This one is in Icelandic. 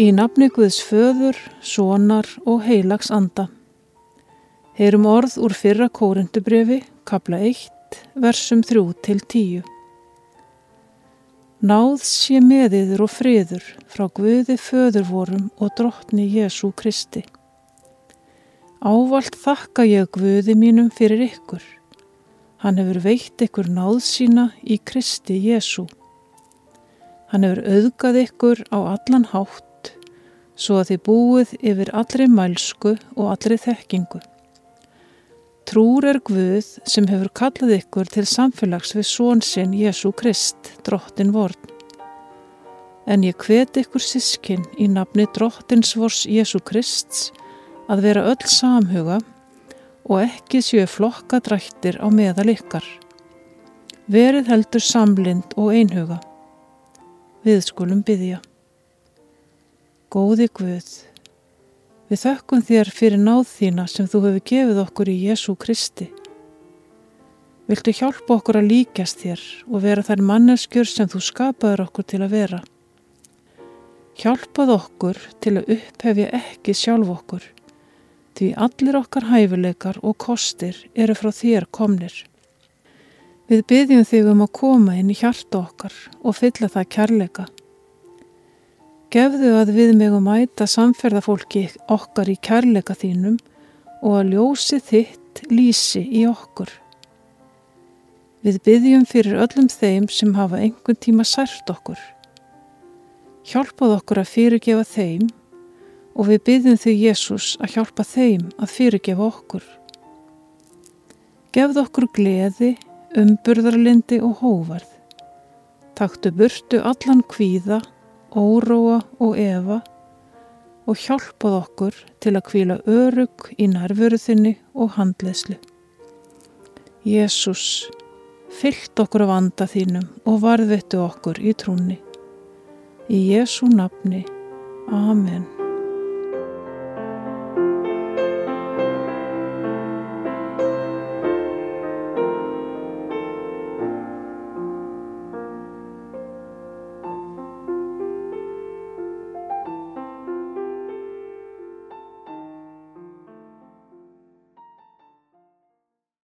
Í nafni Guðs föður, sonar og heilags anda. Heyrum orð úr fyrra kórindubrefi, kapla 1, versum 3 til 10. Náð sé meðiður og friður frá Guði föðurvorum og drottni Jésu Kristi. Ávalt þakka ég Guði mínum fyrir ykkur. Hann hefur veitt ykkur náð sína í Kristi Jésu. Hann hefur auðgað ykkur á allan hátt svo að þið búið yfir allri mælsku og allri þekkingu. Trúr er Guð sem hefur kallað ykkur til samfélags við svonsinn Jésu Krist, drottin vorn. En ég hvet ykkur sískin í nafni drottins vors Jésu Krists að vera öll samhuga og ekki séu flokka drættir á meðal ykkar. Verið heldur samlind og einhuga. Við skulum byggja. Góði Guð, við þökkum þér fyrir náð þína sem þú hefur gefið okkur í Jésu Kristi. Viltu hjálpa okkur að líkjast þér og vera þær manneskjur sem þú skapaður okkur til að vera. Hjálpað okkur til að upphefja ekki sjálf okkur, því allir okkar hæfileikar og kostir eru frá þér komnir. Við byggjum þig um að koma inn í hjarta okkar og fylla það kærleika. Gefðu að við megum mæta samferðafólki okkar í kærleika þínum og að ljósi þitt lísi í okkur. Við byggjum fyrir öllum þeim sem hafa einhvern tíma sært okkur. Hjálpað okkur að fyrirgefa þeim og við byggjum þau Jésús að hjálpa þeim að fyrirgefa okkur. Gefðu okkur gleði, umburðarlindi og hóvarð. Taktu burtu allan kvíða óróa og efa og hjálpað okkur til að kvíla örug í nærveru þinni og handleðslu. Jésús, fyllt okkur af anda þínum og varðvettu okkur í trúni. Í Jésú nafni. Amen.